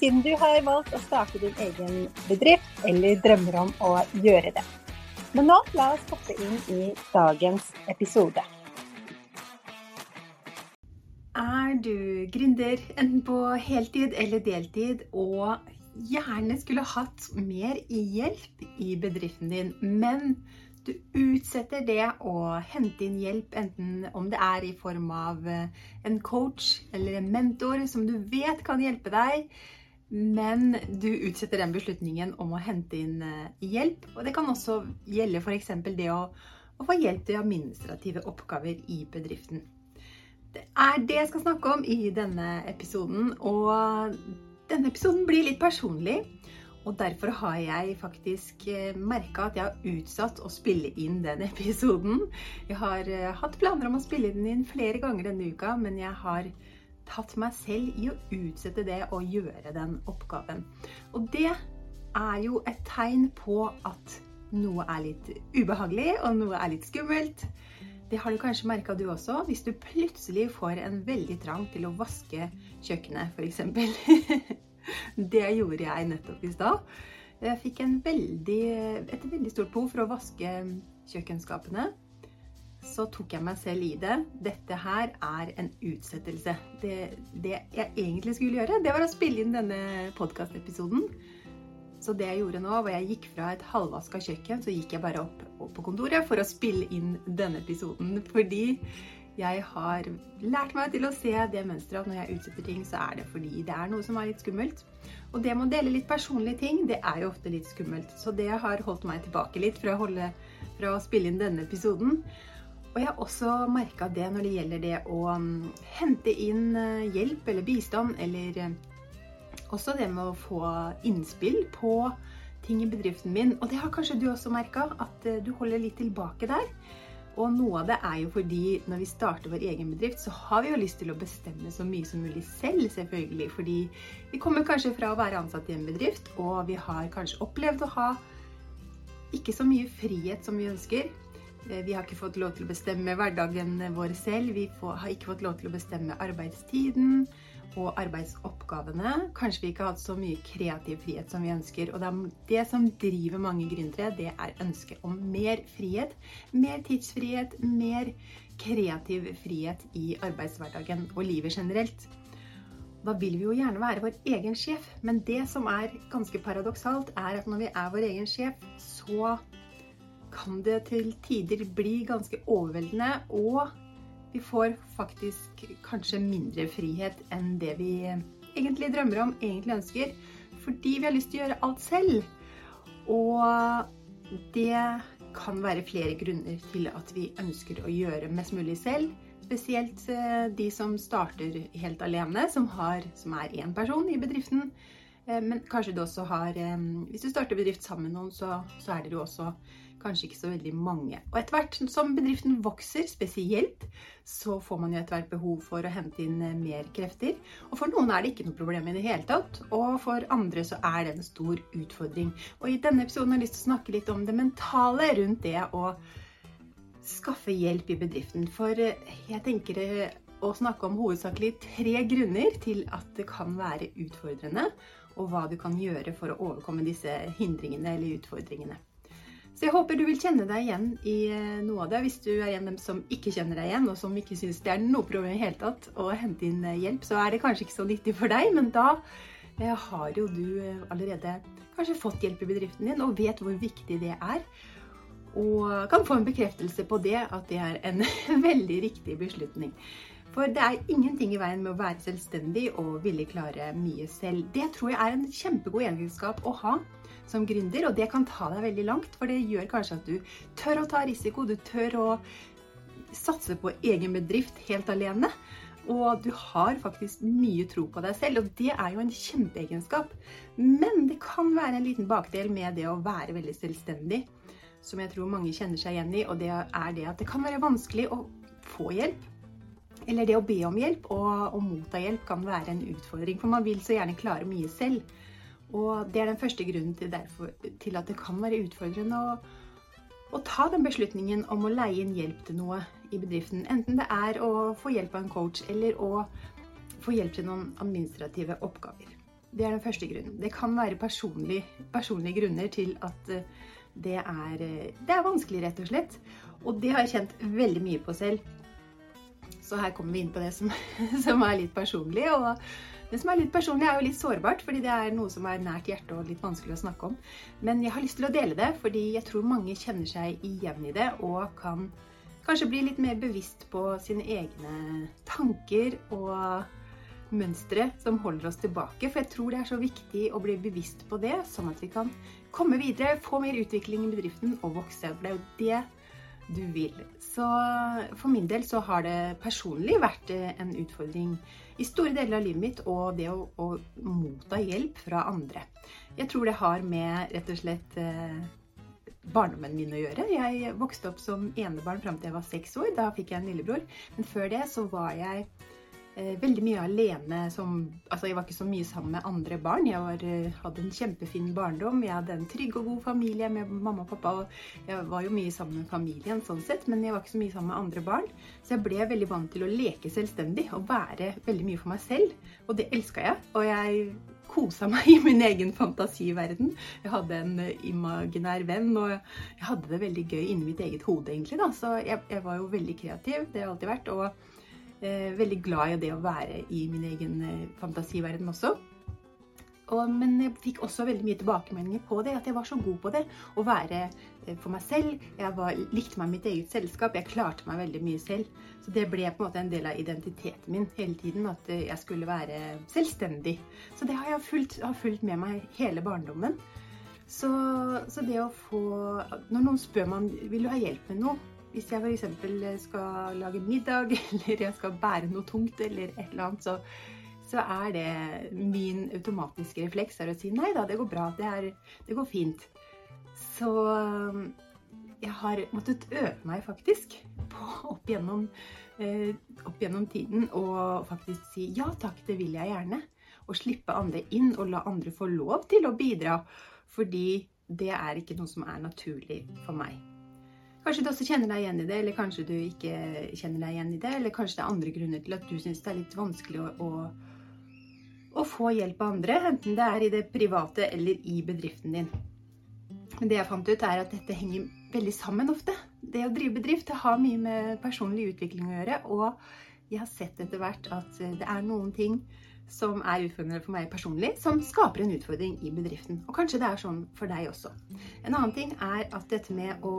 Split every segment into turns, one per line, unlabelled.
siden du har valgt å starte din egen bedrift eller drømmer om å gjøre det. Men nå la oss hoppe inn i dagens episode.
Er du gründer, enten på heltid eller deltid, og gjerne skulle hatt mer hjelp i bedriften din, men du utsetter det å hente inn hjelp, enten om det er i form av en coach eller en mentor som du vet kan hjelpe deg, men du utsetter den beslutningen om å hente inn eh, hjelp. Og det kan også gjelde f.eks. det å, å, få hjelp til administrative oppgaver i bedriften. Det er det jeg skal snakke om i denne episoden. Og denne episoden blir litt personlig. Og derfor har jeg faktisk eh, merka at jeg har utsatt å spille inn den episoden. Jeg har eh, hatt planer om å spille den inn flere ganger denne uka, men jeg har tatt meg selv i å utsette det og gjøre den oppgaven. Og det er jo et tegn på at noe er litt ubehagelig, og noe er litt skummelt. Det har du kanskje merka du også, hvis du plutselig får en veldig trang til å vaske kjøkkenet, f.eks. det gjorde jeg nettopp i stad. Jeg fikk veldig, et veldig stort behov for å vaske kjøkkenskapene så tok jeg meg selv i det. Dette her er en utsettelse. Det, det jeg egentlig skulle gjøre, det var å spille inn denne podkastepisoden. Så det jeg gjorde nå, var jeg gikk fra et halvvaska kjøkken, så gikk jeg bare opp, opp på kontoret for å spille inn denne episoden. Fordi jeg har lært meg til å se det mønsteret at når jeg utsetter ting, så er det fordi det er noe som er litt skummelt. Og det med å dele litt personlige ting, det er jo ofte litt skummelt. Så det har holdt meg tilbake litt fra å, holde, fra å spille inn denne episoden. Og jeg har også merka det når det gjelder det å um, hente inn uh, hjelp eller bistand, eller uh, også det med å få innspill på ting i bedriften min. Og det har kanskje du også merka, at uh, du holder litt tilbake der. Og noe av det er jo fordi når vi starter vår egen bedrift, så har vi jo lyst til å bestemme så mye som mulig selv, selvfølgelig. Fordi vi kommer kanskje fra å være ansatt i en bedrift, og vi har kanskje opplevd å ha ikke så mye frihet som vi ønsker. Eh, vi har ikke fått lov til å bestemme hverdagen vår selv. Vi har ikke fått lov til å bestemme arbeidstiden og arbeidsoppgavene. Kanskje vi ikke har hatt så mye kreativ frihet som vi ønsker. Og det som driver mange gründere, det er ønsket om mer frihet. Mer tidsfrihet, mer kreativ frihet i arbeidshverdagen og livet generelt. Da vil vi jo gjerne være vår egen sjef, men det som er ganske paradoksalt, er at når vi er vår egen sjef, så kan det til tider bli ganske overveldende, og vi får faktisk kanskje mindre frihet enn det vi egentlig drømmer om, egentlig ønsker, fordi vi har lyst til å gjøre alt selv. Og det kan være flere grunner til at vi ønsker å gjøre mest mulig selv. Spesielt eh, de som starter helt alene, som, har, som er én person i bedriften. Eh, men kanskje du også har Hvis du starter bedrift sammen med noen, så, så er dere jo også kanskje ikke så veldig mange. Og etter hvert som bedriften vokser spesielt, så får man jo etter hvert behov for å hente inn eh, mer krefter. Og for noen er det ikke noe problem i det hele tatt, og for andre så er det en stor utfordring. Og i denne episoden har jeg lyst til å snakke litt om det mentale rundt det å skaffe hjelp i bedriften. For eh, jeg tenker å snakke om hovedsakelig tre grunner til at det kan være utfordrende, og hva du kan gjøre for å overkomme disse hindringene eller utfordringene. Så jeg håper du vil kjenne deg igjen i eh, noe av det. Hvis du er en av dem som ikke kjenner deg igjen, og som ikke syns det er noe problem i hele tatt å hente inn eh, hjelp, så er det kanskje ikke så nyttig for deg. Men da eh, har jo du allerede kanskje fått hjelp i bedriften din, og vet hvor viktig det er. Og kan få en bekreftelse på det, at det er en veldig riktig beslutning. For det er ingenting i veien med å være selvstendig og ville klare mye selv. Det tror jeg er en kjempegod egenskap å ha som gründer, og det kan ta deg veldig langt. For det gjør kanskje at du tør å ta risiko, du tør å satse på egen bedrift helt alene. og du har faktisk mye tro på deg selv. Og det er jo en kjempeegenskap. Men det kan være en liten bakdel med det å være veldig selvstendig, som jeg tror mange kjenner seg igjen i, og det er det at det kan være vanskelig å få hjelp. Eller det å be om hjelp og og motta hjelp kan være en utfordring, for man vil så gjerne klare mye selv. Og det er den første grunnen til, derfor, til at det kan være utfordrende å, å ta den beslutningen om å leie inn hjelp til noe i bedriften. Enten det er å få hjelp av en coach eller å få hjelp til noen administrative oppgaver. Det er den første grunnen. Det kan være personlige, personlige grunner til at eh, det er, eh, det er vanskelig, rett og slett. Og det har jeg kjent veldig mye på selv. Så her kommer vi inn på det som, som, er litt personlig. Og det som er litt personlig, er jo litt sårbart, fordi det er noe som er nært hjertet og litt vanskelig å snakke om. Men jeg har lyst til å dele det, fordi jeg tror mange kjenner seg igjen i det og kan kanskje bli litt mer bevisst på sine egne tanker og mønstre som holder oss tilbake. For jeg tror det er så viktig å bli bevisst på det, sånn at vi kan komme videre, få mer utvikling i bedriften og vokse. For det er jo det du vil. Så for min del så har det personlig vært eh, en utfordring i store deler av livet mitt og det å, å motta hjelp fra andre. Jeg tror det har med rett og slett eh, barndommen min å gjøre. Jeg vokste opp som enebarn fram til jeg var seks år. Da fikk jeg en lillebror. Men før det så var jeg veldig mye alene som Altså, jeg var ikke så mye sammen med andre barn. Jeg var, eh, hadde en kjempefin barndom. Jeg hadde en trygg og god familie med mamma og pappa. Og jeg var jo mye sammen med familien, sånn sett, men jeg var ikke så mye sammen med andre barn. Så jeg ble veldig vant til å leke selvstendig og være veldig mye for meg selv. Og det elska jeg. Og jeg kosa meg i min egen fantasiverden. Jeg hadde en eh, imaginær venn, og jeg hadde det veldig gøy inni mitt eget hode, egentlig. da. Så jeg, jeg var jo veldig kreativ. Det har jeg alltid vært. og eh, veldig glad i det å være i min egen eh, fantasiverden også. Og, men jeg fikk også veldig mye tilbakemeldinger på det, at jeg var så god på det. Å være eh, for meg selv. Jeg var, likte meg mitt eget selskap. Jeg klarte meg veldig mye selv. Så det ble på en måte en del av identiteten min hele tiden. At eh, jeg skulle være selvstendig. Så det har jeg fulgt, har fulgt med meg hele barndommen. Så, så, det å få Når noen spør meg vil du ha hjelp med noe, hvis jeg f.eks. skal lage middag, eller jeg skal bære noe tungt, eller et eller annet, så, så er det min automatiske refleks er å si nei da, det går bra. Det, er, det går fint. Så jeg har måttet øve meg faktisk på opp gjennom, eh, opp gjennom tiden og faktisk si ja takk, det vil jeg gjerne. Og slippe andre inn og la andre få lov til å bidra. Fordi det er ikke noe som er naturlig for meg. Kanskje du også kjenner deg igjen i det, eller kanskje du ikke kjenner deg igjen i det. Eller kanskje det er andre grunner til at du syns det er litt vanskelig å, å, å, få hjelp av andre. Enten det er i det private eller i bedriften din. Men det jeg fant ut, er at dette henger veldig sammen ofte. Det å drive bedrift har mye med personlig utvikling å gjøre. Og jeg har sett etter hvert at det er noen ting som er utfordrende for meg personlig, som skaper en utfordring i bedriften. Og kanskje det er sånn for deg også. En annen ting er at dette med å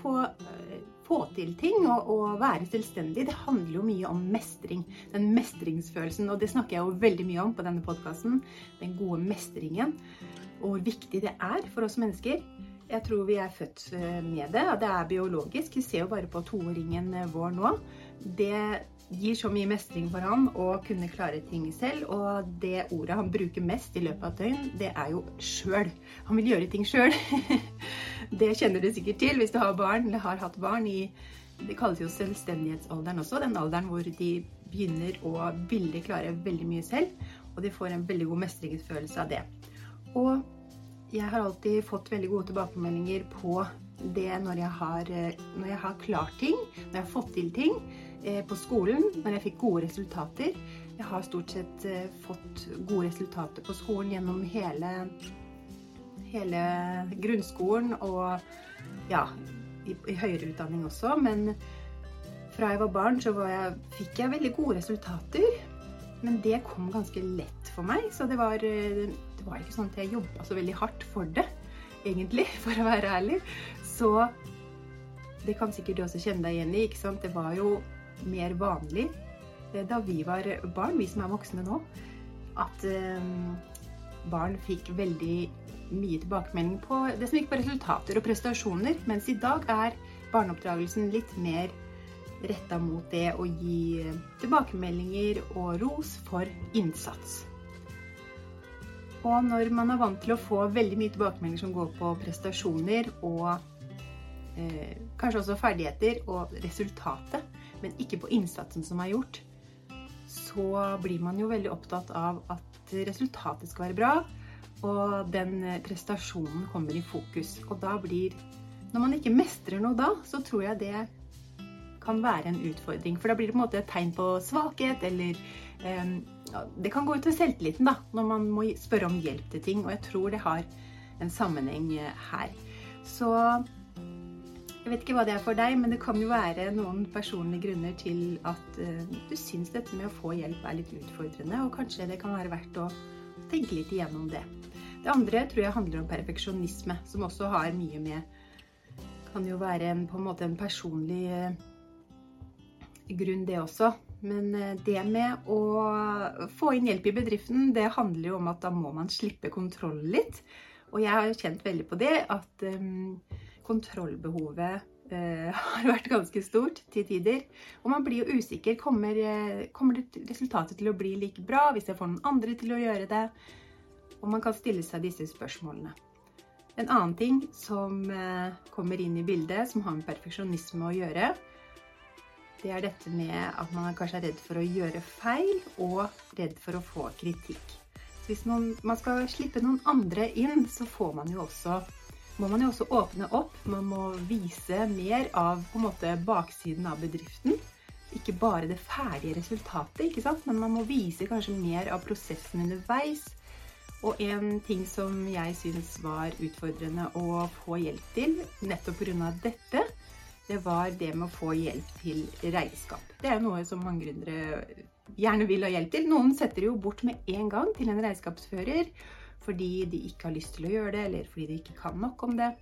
få, uh, få til ting og, og, være selvstendig, det handler jo mye om mestring. Den mestringsfølelsen, og det snakker jeg jo veldig mye om på denne podkasten. Den gode mestringen. Og hvor viktig det er for oss mennesker. Jeg tror vi er født eh, med det. og Det er biologisk. Vi ser jo bare på toåringen eh, vår nå. Det gir så mye mestring for ham å kunne klare ting selv. Og det ordet han bruker mest i løpet av et døgn, det er jo sjøl. Han vil gjøre ting sjøl. det kjenner du sikkert til hvis du har barn eller har hatt barn i Det kalles jo selvstendighetsalderen også. Den alderen hvor de begynner å ville klare veldig mye selv. Og de får en veldig god mestringsfølelse av det. Og jeg har alltid fått veldig gode tilbakemeldinger på det når jeg har, når jeg har klart ting, når jeg har fått til ting Eh, på skolen når jeg fikk gode resultater. Jeg har stort sett eh, fått gode resultater på skolen gjennom hele, hele grunnskolen og ja, i, i, høyere utdanning også. Men fra jeg var barn, så var jeg, fikk jeg veldig gode resultater. Men det kom ganske lett for meg, så det var, eh, det var ikke sånn at jeg jobba så veldig hardt for det, egentlig, for å være ærlig. Så det kan sikkert du også kjenne deg igjen i. ikke sant? Det var jo mer vanlig eh, da vi var barn, vi som er voksne nå, at eh, barn fikk veldig mye tilbakemelding på det som gikk på resultater og prestasjoner, mens i dag er barneoppdragelsen litt mer retta mot det å gi tilbakemeldinger og ros for innsats. Og når man er vant til å få veldig mye tilbakemeldinger som går på prestasjoner og eh, kanskje også ferdigheter og resultatet, men ikke på innsatsen som er gjort, så blir man jo veldig opptatt av at resultatet skal være bra, og den prestasjonen kommer i fokus. Og da blir Når man ikke mestrer noe da, så tror jeg det kan være en utfordring. For da blir det på en måte et tegn på svakhet, eller eh, Det kan gå ut utover selvtilliten da, når man må spørre om hjelp til ting. Og jeg tror det har en sammenheng eh, her. Så jeg vet ikke hva det er for deg, men det kan jo være noen personlige grunner til at uh, du syns dette med å få hjelp er litt utfordrende, og kanskje det kan være verdt å tenke litt igjennom det. Det andre tror jeg handler om perfeksjonisme, som også har mye med Kan jo være en, på en måte en personlig uh, grunn, det også. Men uh, det med å få inn hjelp i bedriften, det handler jo om at da må man slippe kontroll litt. Og jeg har jo kjent veldig på det at um, kontrollbehovet eh, har vært ganske stort til tider. Og man blir jo usikker. Kommer, eh, kommer resultatet til å bli like bra hvis jeg får noen andre til å gjøre det? Og man kan stille seg disse spørsmålene. En annen ting som eh, kommer inn i bildet, som har med perfeksjonisme å gjøre, det er dette med at man kanskje er redd for å gjøre feil og redd for å få kritikk. Så hvis man, man skal slippe noen andre inn, så får man jo også må man jo også åpne opp. Man må vise mer av på en måte baksiden av bedriften. Ikke bare det ferdige resultatet, ikke sant? men man må vise kanskje mer av prosessen underveis. Og en ting som jeg syns var utfordrende å få hjelp til, nettopp pga. dette, det var det med å få hjelp til regnskap. Det er noe som mange gründere gjerne vil ha hjelp til. Noen setter jo bort med en gang til en regnskapsfører fordi de ikke har lyst til å gjøre det, eller fordi de ikke kan nok om det,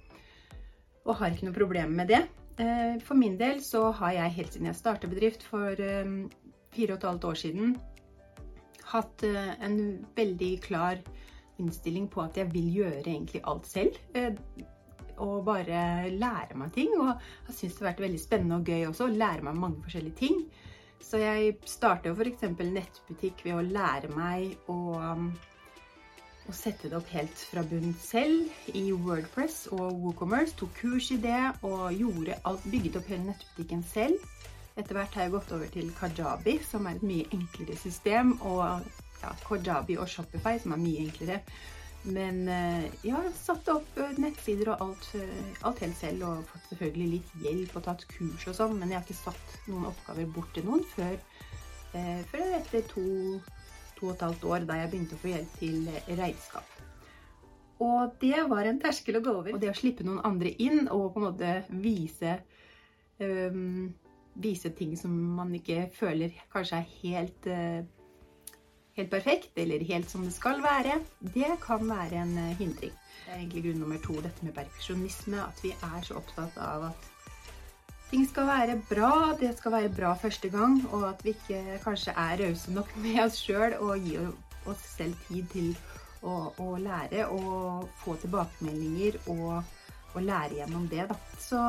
og har ikke noe problem med det. Eh, for min del så har jeg helt siden jeg startet bedrift for eh, fire og et halvt år siden, hatt eh, en veldig klar innstilling på at jeg vil gjøre egentlig alt selv. Og bare lære meg ting. Og jeg syns det har vært veldig spennende og gøy også å lære meg mange forskjellige ting. Så jeg startet jo f.eks. nettbutikk ved å lære meg å og sette det opp helt fra bunn selv i Wordpress og WooCommerce. Tok kurs i det og alt, bygget opp hele nettbutikken selv. Etter hvert har jeg gått over til Kajabi, som er et mye enklere system, og ja, Kajabi og Shopify, som er mye enklere. Men ja, jeg har satt opp eh, nettsider og alt, eh, alt, helt selv, og fått selvfølgelig litt hjelp og tatt kurs og sånn, men jeg har ikke satt noen oppgaver bort til noen før, før etter to to og et halvt år da jeg begynte å få hjelp til regnskap. Og det var en terskel å gå over. Og det å slippe noen andre inn og på en måte vise, um, vise ting som man ikke føler kanskje er helt, uh, helt perfekt, eller helt som det skal være, det kan være en uh, hindring. Det er egentlig grunn nummer to, dette med perfeksjonisme. At vi er så opptatt av at ting skal være bra, det skal være bra første gang, og at vi ikke kanskje er rause nok med oss sjøl og gir oss selv tid til å, å lære og få tilbakemeldinger og, og, lære gjennom det. Da. Så,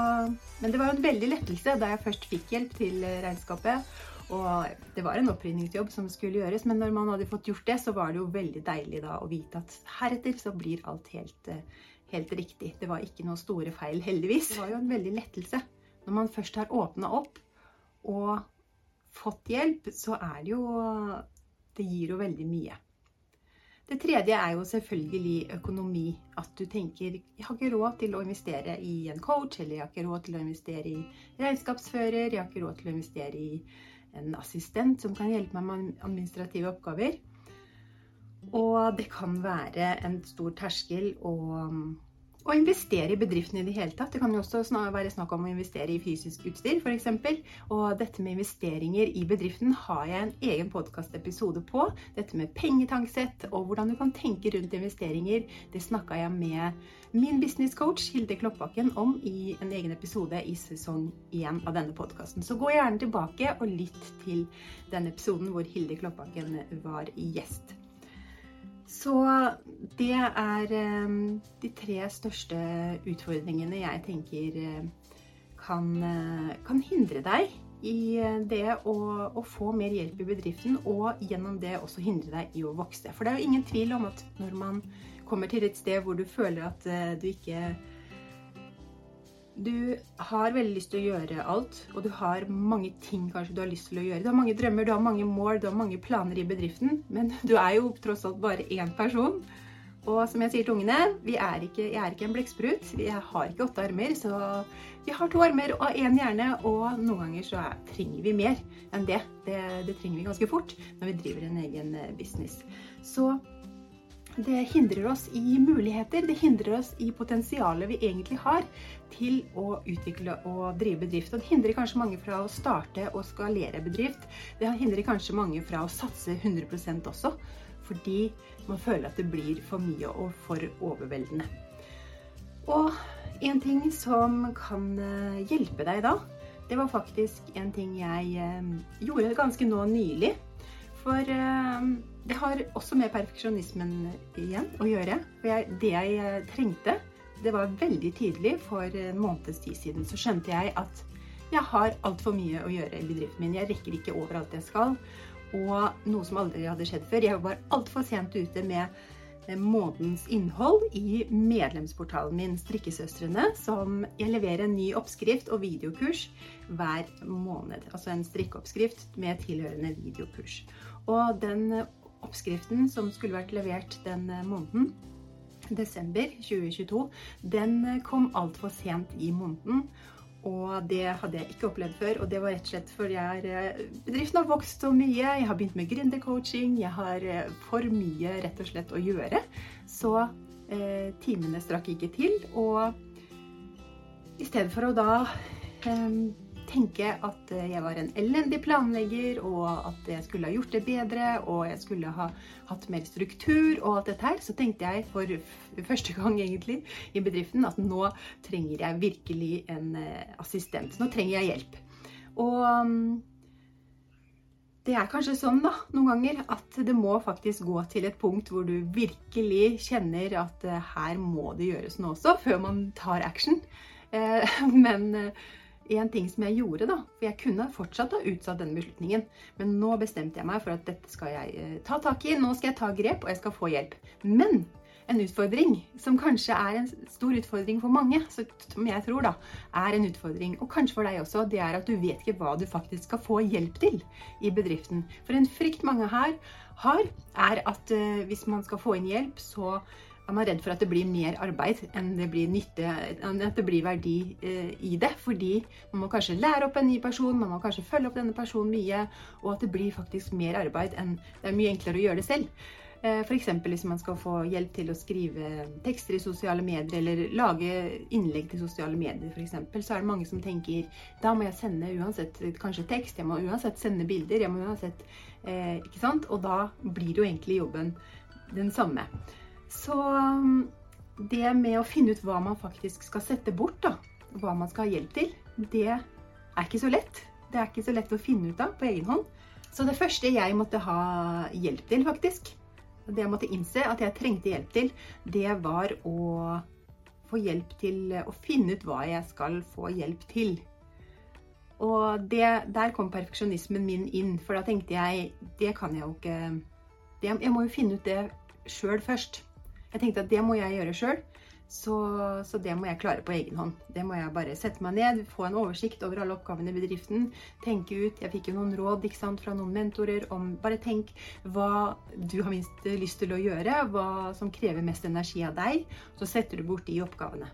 men det var jo en veldig lettelse da jeg først fikk hjelp til regnskapet. Og det var en opprydningsjobb som skulle gjøres, men når man hadde fått gjort det, så var det jo veldig deilig da å vite at heretter så blir alt helt, helt riktig. Det var ikke noen store feil, heldigvis. Det var jo en veldig lettelse. Når man først har åpna opp og fått hjelp, så er det jo Det gir jo veldig mye. Det tredje er jo selvfølgelig økonomi. At du tenker jeg har ikke råd til å investere i en coach, eller jeg har ikke råd til å investere i regnskapsfører, jeg har ikke råd til å investere i en assistent som kan hjelpe meg med administrative oppgaver. Og det kan være en stor terskel å å investere i bedriften i det hele tatt. Det kan jo også være snakk om å investere i fysisk utstyr, f.eks. Og dette med investeringer i bedriften har jeg en egen podkastepisode på. Dette med pengetanksett og hvordan du kan tenke rundt investeringer, det snakka jeg med min businesscoach Hilde Kloppbakken om i en egen episode i sesong én av denne podkasten. Så gå gjerne tilbake og lytt til den episoden hvor Hilde Kloppbakken var gjest. Så det er ehm, de tre største utfordringene jeg tenker eh, kan, eh, kan hindre deg i det å, å, få mer hjelp i bedriften, og gjennom det også hindre deg i å vokse. For det er jo ingen tvil om at når man kommer til et sted hvor du føler at eh, du ikke du har veldig lyst til å gjøre alt, og du har mange ting kanskje du har lyst til å gjøre. Du har mange drømmer, du har mange mål, du har mange planer i bedriften, men du er jo tross alt bare én person. Og som jeg sier til ungene, er ikke, jeg er ikke en blekksprut. Jeg har ikke åtte armer, så vi har to armer og én hjerne. Og noen ganger så er, trenger vi mer enn det. det. det. trenger vi ganske fort når vi driver en egen eh, business. Så det hindrer oss i muligheter. Det hindrer oss i potensialet vi egentlig har til å utvikle og drive bedrift. Og det hindrer kanskje mange fra å starte og skalere bedrift. Det hindrer kanskje mange fra å satse 100% også fordi man føler at det blir for mye og for overveldende. Og en ting som kan eh, hjelpe deg da, det var faktisk en ting jeg eh, gjorde ganske nå nylig. For eh, det har også med perfeksjonismen igjen å gjøre. For jeg, det jeg trengte, det var veldig tydelig for en måneds tid siden. Så skjønte jeg at jeg har altfor mye å gjøre i bedriften min. Jeg rekker ikke overalt jeg skal og noe som aldri hadde skjedd før. Jeg var altfor sent ute med månedens innhold i medlemsportalen min Strikkesøstrene, som jeg leverer en ny oppskrift og videokurs hver måned. Altså en strikkeoppskrift med tilhørende videokurs. Og den oppskriften som skulle vært levert den måneden, desember 2022, den kom altfor sent i måneden. Og det hadde jeg ikke opplevd før. Og det var rett og slett fordi eh, bedriften har vokst så mye. Jeg har begynt med gründercoaching. Jeg har eh, for mye rett og slett å gjøre. Så eh, timene strakk ikke til. Og i stedet for å da eh, tenke at eh, jeg var en elendig planlegger, og at jeg skulle ha gjort det bedre, og jeg skulle ha hatt mer struktur og alt dette her, så tenkte jeg for første gang egentlig i bedriften at nå trenger jeg virkelig en eh, assistent. Nå trenger jeg hjelp. Og mm, det er kanskje sånn da, noen ganger at det må faktisk gå til et punkt hvor du virkelig kjenner at eh, her må det gjøres noe også, før man tar action. Men en ting som jeg gjorde, da. For jeg kunne fortsatt ha utsatt denne beslutningen. Men nå bestemte jeg meg for at dette skal jeg eh, ta tak i. Nå skal jeg ta grep, og jeg skal få hjelp. Men en utfordring, som kanskje er en stor utfordring for mange, som jeg tror da, er en utfordring, og kanskje for deg også, det er at du vet ikke hva du faktisk skal få hjelp til i bedriften. For en frykt mange her har, er at uh, hvis man skal få inn hjelp, så man er redd for at det blir mer arbeid enn det blir nytte, enn at det blir verdi eh, i det. Fordi man må kanskje lære opp en ny person, man må kanskje følge opp denne personen mye, og at det blir faktisk mer arbeid enn det er mye enklere å gjøre det selv. Eh, F.eks. hvis man skal få hjelp til å skrive tekster i sosiale medier, eller lage innlegg til sosiale medier f.eks., så er det mange som tenker da må jeg sende uansett kanskje tekst, jeg må uansett sende bilder, jeg må uansett eh, Ikke sant? Og da blir jo egentlig jobben den samme. Så um, det med å finne ut hva man faktisk skal sette bort, da, hva man skal ha hjelp til, det er ikke så lett. Det er ikke så lett å finne ut av på egen hånd. Så det første jeg måtte ha hjelp til, faktisk, det jeg måtte innse at jeg trengte hjelp til, det var å få hjelp til å finne ut hva jeg skal få hjelp til. Og det, der kom perfeksjonismen min inn, for da tenkte jeg det kan jeg jo ikke det, Jeg må jo finne ut det sjøl først. Jeg tenkte at det må jeg gjøre sjøl, så, så, det må jeg klare på egen hånd. Det må jeg bare sette meg ned, få en oversikt over alle oppgavene i bedriften, tenke ut. Jeg fikk jo noen råd sant, fra noen mentorer om bare tenk hva du har minst lyst til å gjøre, hva som krever mest energi av deg, så setter du bort de oppgavene.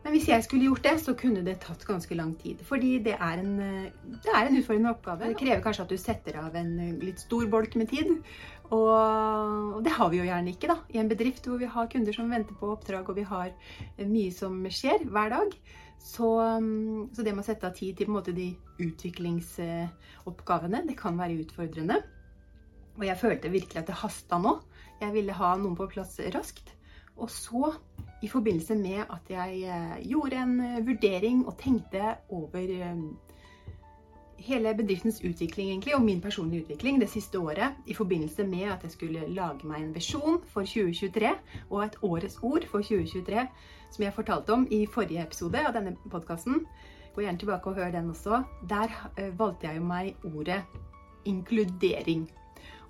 Men hvis jeg skulle gjort det, så kunne det tatt ganske lang tid. Fordi det er en, det er en utfordrende oppgave. Det krever kanskje at du setter av en litt stor bolk med tid. Og det har vi jo gjerne ikke da, i en bedrift hvor vi har kunder som venter på oppdrag, og vi har mye som skjer hver dag. Så, så det med å sette av tid til på en måte de utviklingsoppgavene, det kan være utfordrende. Og jeg følte virkelig at det hasta nå. Jeg ville ha noen på plass raskt. Og så, i forbindelse med at jeg eh, gjorde en vurdering og tenkte over eh, hele bedriftens utvikling egentlig, og min personlige utvikling det siste året i forbindelse med at jeg skulle lage meg en visjon for 2023 og et årets ord for 2023, som jeg fortalte om i forrige episode av denne podkasten. Gå gjerne tilbake og hør den også. Der eh, valgte jeg jo meg ordet inkludering.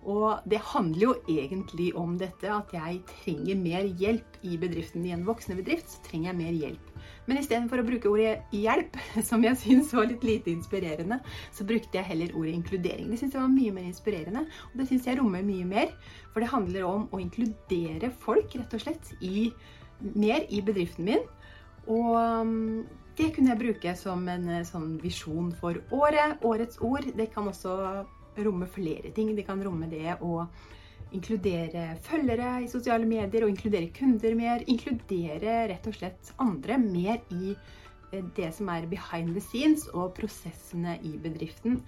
Og det handler jo egentlig om dette at jeg trenger mer hjelp i bedriften. I en voksende bedrift så trenger jeg mer hjelp. Men istedenfor å bruke ordet hjelp, som jeg syns var litt lite inspirerende, så brukte jeg heller ordet inkludering. Det syns jeg var mye mer inspirerende, og det syns jeg rommer mye mer. For det handler om å inkludere folk, rett og slett, i, mer i bedriften min. Og um, det kunne jeg bruke som en eh, sånn visjon for året. Årets ord. Det kan også romme flere ting. Det kan romme det å inkludere følgere i sosiale medier og inkludere kunder mer. Inkludere rett og slett andre mer i eh, det som er behind the scenes og prosessene i bedriften.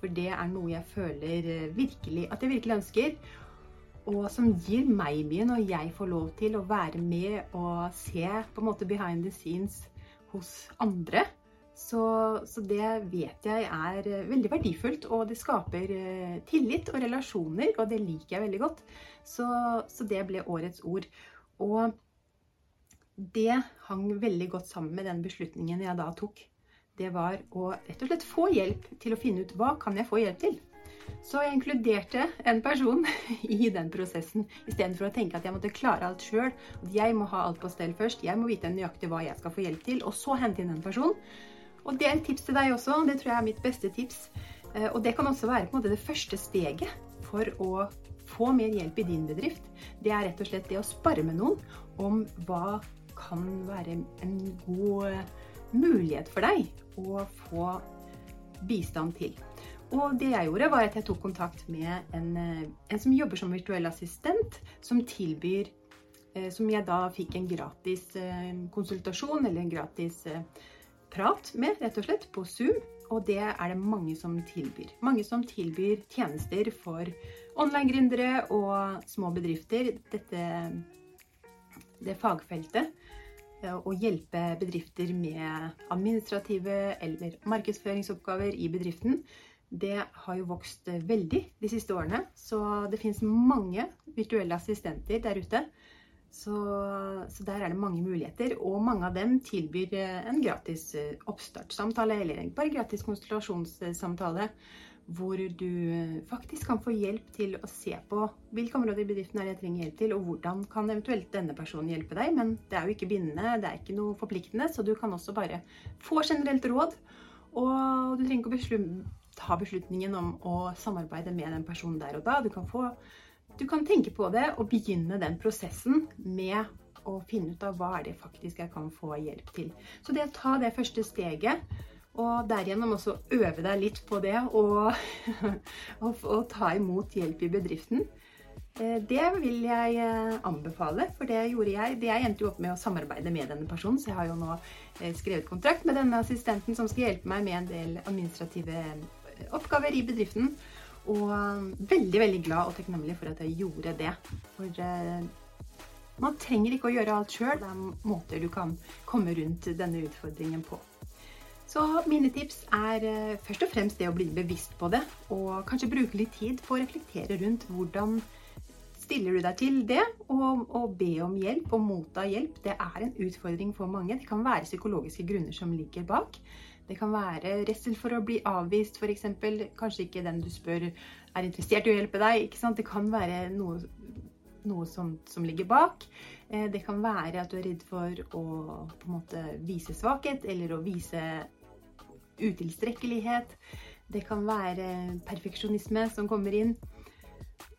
For det er noe jeg føler eh, virkelig at jeg virkelig ønsker. Og som gir meg mye når jeg får lov til å være med og se på en måte behind the scenes hos andre. Så, så, det vet jeg er eh, veldig verdifullt, og det skaper eh, tillit og relasjoner, og det liker jeg veldig godt. Så, så, det ble årets ord. Og det hang veldig godt sammen med den beslutningen jeg da tok. Det var å rett og slett få hjelp til å finne ut hva kan jeg få hjelp til. Så jeg inkluderte en person i den prosessen, istedenfor å tenke at jeg måtte klare alt sjøl. Jeg må ha alt på stell først. Jeg må vite nøyaktig hva jeg skal få hjelp til, og så hente inn en person. Og det er et tips til deg også. Det tror jeg er mitt beste tips. Eh, og det kan også være på en måte det første steget for å få mer hjelp i din bedrift. Det er rett og slett det å spare med noen om hva kan være en god eh, mulighet for deg å få bistand til. Og det jeg gjorde, var at jeg tok kontakt med en, eh, en som jobber som virtuell assistent, som tilbyr Som jeg da fikk en gratis konsultasjon eller en gratis prat med, rett og slett, på Zoom. Og det er det mange som tilbyr. Mange som tilbyr tjenester for online-gründere og små bedrifter. Dette det fagfeltet. Eh, å hjelpe bedrifter med administrative eller markedsføringsoppgaver i bedriften. Det har jo vokst veldig de siste årene, så det finnes mange virtuelle assistenter der ute så, så, der er det mange muligheter, og mange av dem tilbyr eh, en gratis eh, oppstartssamtale eller en bare gratis konsultasjonssamtale hvor du eh, faktisk kan få hjelp til å se på hvilke områder i bedriften er jeg trenger hjelp til, og hvordan kan eventuelt denne personen hjelpe deg. Men det er jo ikke bindende, det er ikke noe forpliktende, så du kan også bare få generelt råd. Og du trenger ikke å ta beslutningen om å samarbeide med den personen der og da. Du kan få du kan tenke på det og begynne den prosessen med å finne ut av hva er det faktisk jeg kan få hjelp til. Så det å ta det første steget, og derigjennom også øve deg litt på det og, og, og ta imot hjelp i bedriften, eh, det vil jeg eh, anbefale, for det gjorde jeg. Det jeg endte jo opp med å samarbeide med denne personen, så jeg har jo nå eh, skrevet kontrakt med denne assistenten som skal hjelpe meg med en del administrative oppgaver i bedriften. Og veldig, veldig glad og takknemlig for at jeg gjorde det. For eh, man trenger ikke å gjøre alt sjøl. Det er måter du kan komme rundt denne utfordringen på. Så mine tips er eh, først og fremst det å bli bevisst på det, og kanskje bruke litt tid på å reflektere rundt hvordan stiller du deg til det, og, og be om hjelp og motta hjelp. Det er en utfordring for mange. Det kan være psykologiske grunner som ligger bak. Det kan være redsel for å bli avvist, f.eks. Kanskje ikke den du spør er interessert i å hjelpe deg. ikke sant? Det kan være noe, noe sånt som ligger bak. Eh, det kan være at du er redd for å på en måte vise svakhet eller å vise utilstrekkelighet. Det kan være perfeksjonisme som kommer inn.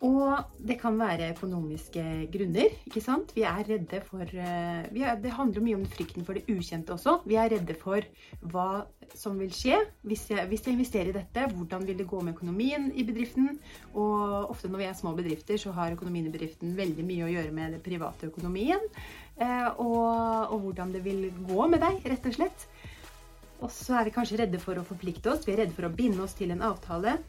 Og det kan være økonomiske grunner. ikke sant? Vi er redde for eh, er, Det handler mye om frykten for det ukjente også. Vi er redde for hva som vil skje hvis jeg, hvis jeg, investerer i dette. Hvordan vil det gå med økonomien i bedriften? Og ofte når vi er små bedrifter, så har økonomien i bedriften veldig mye å gjøre med den private økonomien. Eh, og, og hvordan det vil gå med deg, rett og slett. Og så er vi kanskje redde for å forplikte oss. Vi er redde for å binde oss til en avtale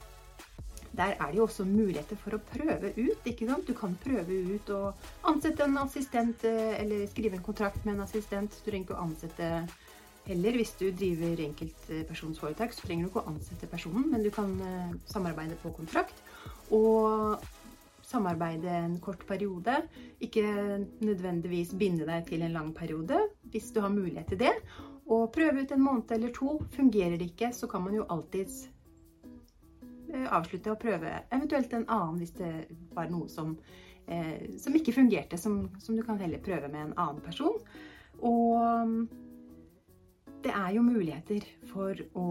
der er det jo også muligheter for å prøve ut. ikke sant? Du kan prøve ut å ansette en assistent, eh, eller skrive en kontrakt med en assistent. Du trenger ikke å ansette heller. Hvis du driver enkeltpersonsforetak, så trenger du ikke å ansette personen, men du kan eh, samarbeide på kontrakt. Og samarbeide en kort periode. Ikke nødvendigvis binde deg til en lang periode, hvis du har mulighet til det. Og prøve ut en måned eller to. Fungerer det ikke, så kan man jo alltids avslutte og prøve eventuelt en annen hvis det var noe som, eh, som ikke fungerte, som, som, du kan heller prøve med en annen person. Og det er jo muligheter for å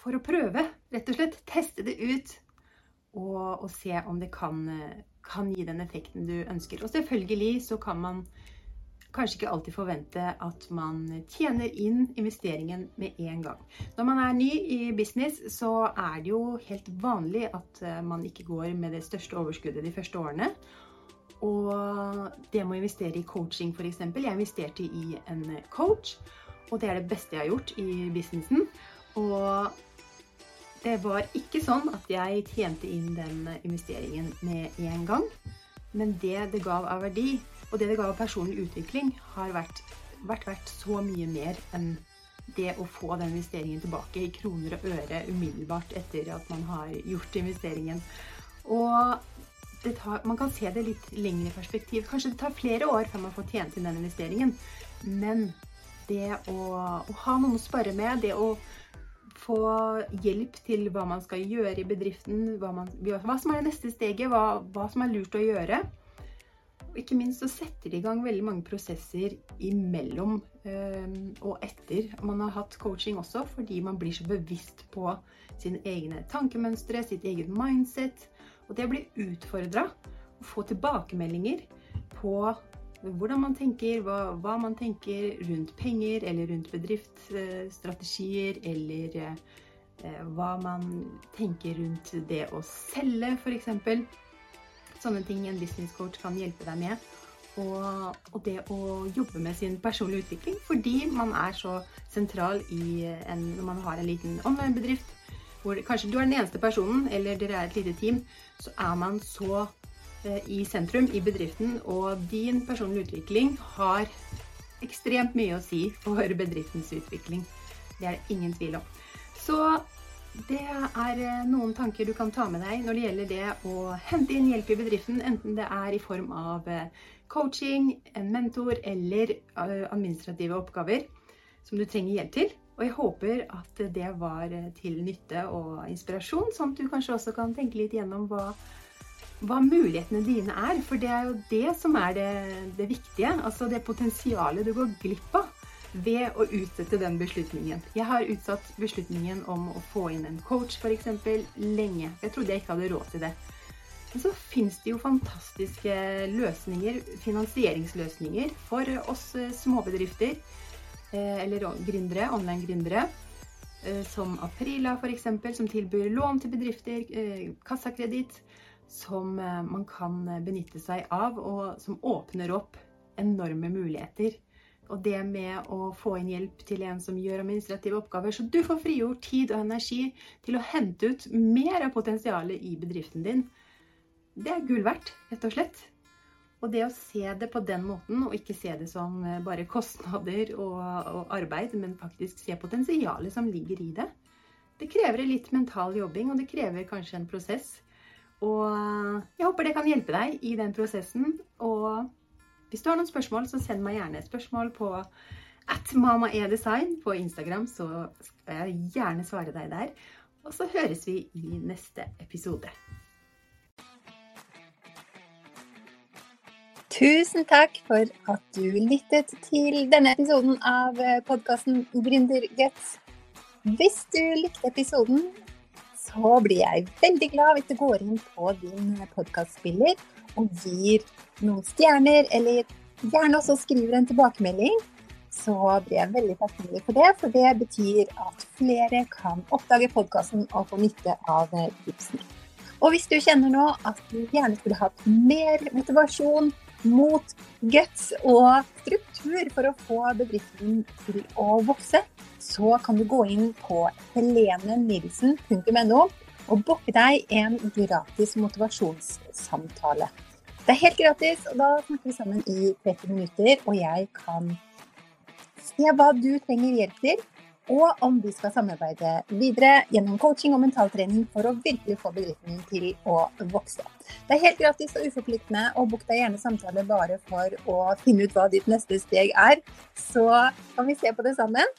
for å prøve, rett og slett. Teste det ut og, og se om det kan, kan, gi den effekten du ønsker. Og selvfølgelig så kan man kanskje ikke alltid forvente at man tjener inn investeringen med en gang. Når man er ny i business, så er det jo helt vanlig at eh, man ikke går med det største overskuddet de første årene. Og det med å investere i coaching, f.eks. Jeg investerte i en coach, og det er det beste jeg har gjort i businessen. Og det var ikke sånn at jeg tjente inn den investeringen med en gang. Men det det gav av verdi, og det det ga av personlig utvikling, har vært, vært verdt så mye mer enn det å få den investeringen tilbake i kroner og øre umiddelbart etter at man har gjort investeringen. Og tar, man kan se det litt lengre perspektiv. Kanskje det tar flere år før man får tjent inn den investeringen. Men det å, å ha noen å spare med, det å få hjelp til hva man skal gjøre i bedriften, hva, man, hva som er det neste steget, hva, hva, som er lurt å gjøre. Og ikke minst så setter de i gang veldig mange prosesser imellom øh, og etter man har hatt coaching også, fordi man blir så bevisst på sine egne tankemønstre, sitt eget mindset. Og det å bli utfordra og få tilbakemeldinger på hvordan man tenker, hva, hva, man tenker rundt penger eller rundt bedriftsstrategier, eller eh, hva man tenker rundt det å selge, f.eks. Sånne ting en business coach kan hjelpe deg med. Og, og, det å jobbe med sin personlige utvikling, fordi man er så sentral i en, når man har en liten online-bedrift hvor kanskje du er den eneste personen, eller dere er et lite team, så er man så Eh, i sentrum i bedriften, og din personlige utvikling har ekstremt mye å si for bedriftens utvikling. Det er det ingen tvil om. Så det er eh, noen tanker du kan ta med deg når det gjelder det å hente inn hjelp i bedriften, enten det er i form av eh, coaching, en mentor eller administrative oppgaver som du trenger hjelp til. Og jeg håper at det var til nytte og inspirasjon, sånn at du kanskje også kan tenke litt gjennom hva hva mulighetene dine er. For det er jo det som er det, det viktige. Altså det potensialet du går glipp av ved å utsette den beslutningen. Jeg har utsatt beslutningen om å få inn en coach f.eks. lenge. Jeg trodde jeg ikke hadde råd til det. Men så fins det jo fantastiske løsninger, finansieringsløsninger for oss eh, småbedrifter eh, eller gründere, online-gründere. Eh, som Aprila f.eks., som tilbyr lån til bedrifter, kassakreditt som man kan benytte seg av, og som åpner opp enorme muligheter. Og det med å få inn hjelp til en som gjør administrative oppgaver, så du får frigjort tid og energi til å hente ut mer av potensialet i bedriften din, det er gull verdt, rett og slett. Og det å se det på den måten, og ikke se det som eh, bare kostnader og, og arbeid, men faktisk se potensialet som ligger i det, det krever litt mental jobbing, og det krever kanskje en prosess og jeg håper det kan hjelpe deg i den prosessen. Og hvis du har noen spørsmål, så send meg gjerne et spørsmål på at mamaedesign på Instagram, så skal jeg gjerne svare deg der. Og så høres vi i neste episode.
Tusen takk for at du lyttet til denne episoden av podkasten Gründerguts. Hvis du likte episoden, så blir jeg veldig glad hvis du går inn på din podkastspiller og gir noen stjerner, eller gjerne også skriver en tilbakemelding. Så blir jeg veldig takknemlig for det, for det betyr at flere kan oppdage podkasten og få nytte av tipsene. Og hvis du kjenner nå at du gjerne skulle hatt mer motivasjon mot guts og struktur for å få bedriften til å vokse, så kan du gå inn på helenenilsen.no og booke deg en gratis motivasjonssamtale. Det er helt gratis, og da snakker vi sammen i 30 minutter, og jeg kan se hva du trenger hjelp til,
og om vi skal samarbeide videre gjennom coaching og mentaltrening for å virkelig få bedriften til å vokse. Det er helt gratis og uforpliktende, og book deg gjerne samtale bare for å finne ut hva ditt neste steg er. Så kan vi se på det sammen.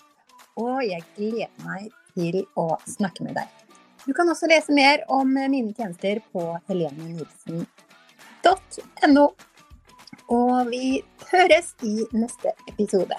Og jeg gleder meg til å snakke med deg. Du kan også lese mer om mine tjenester på helenenilsen.no. Og vi høres i neste episode.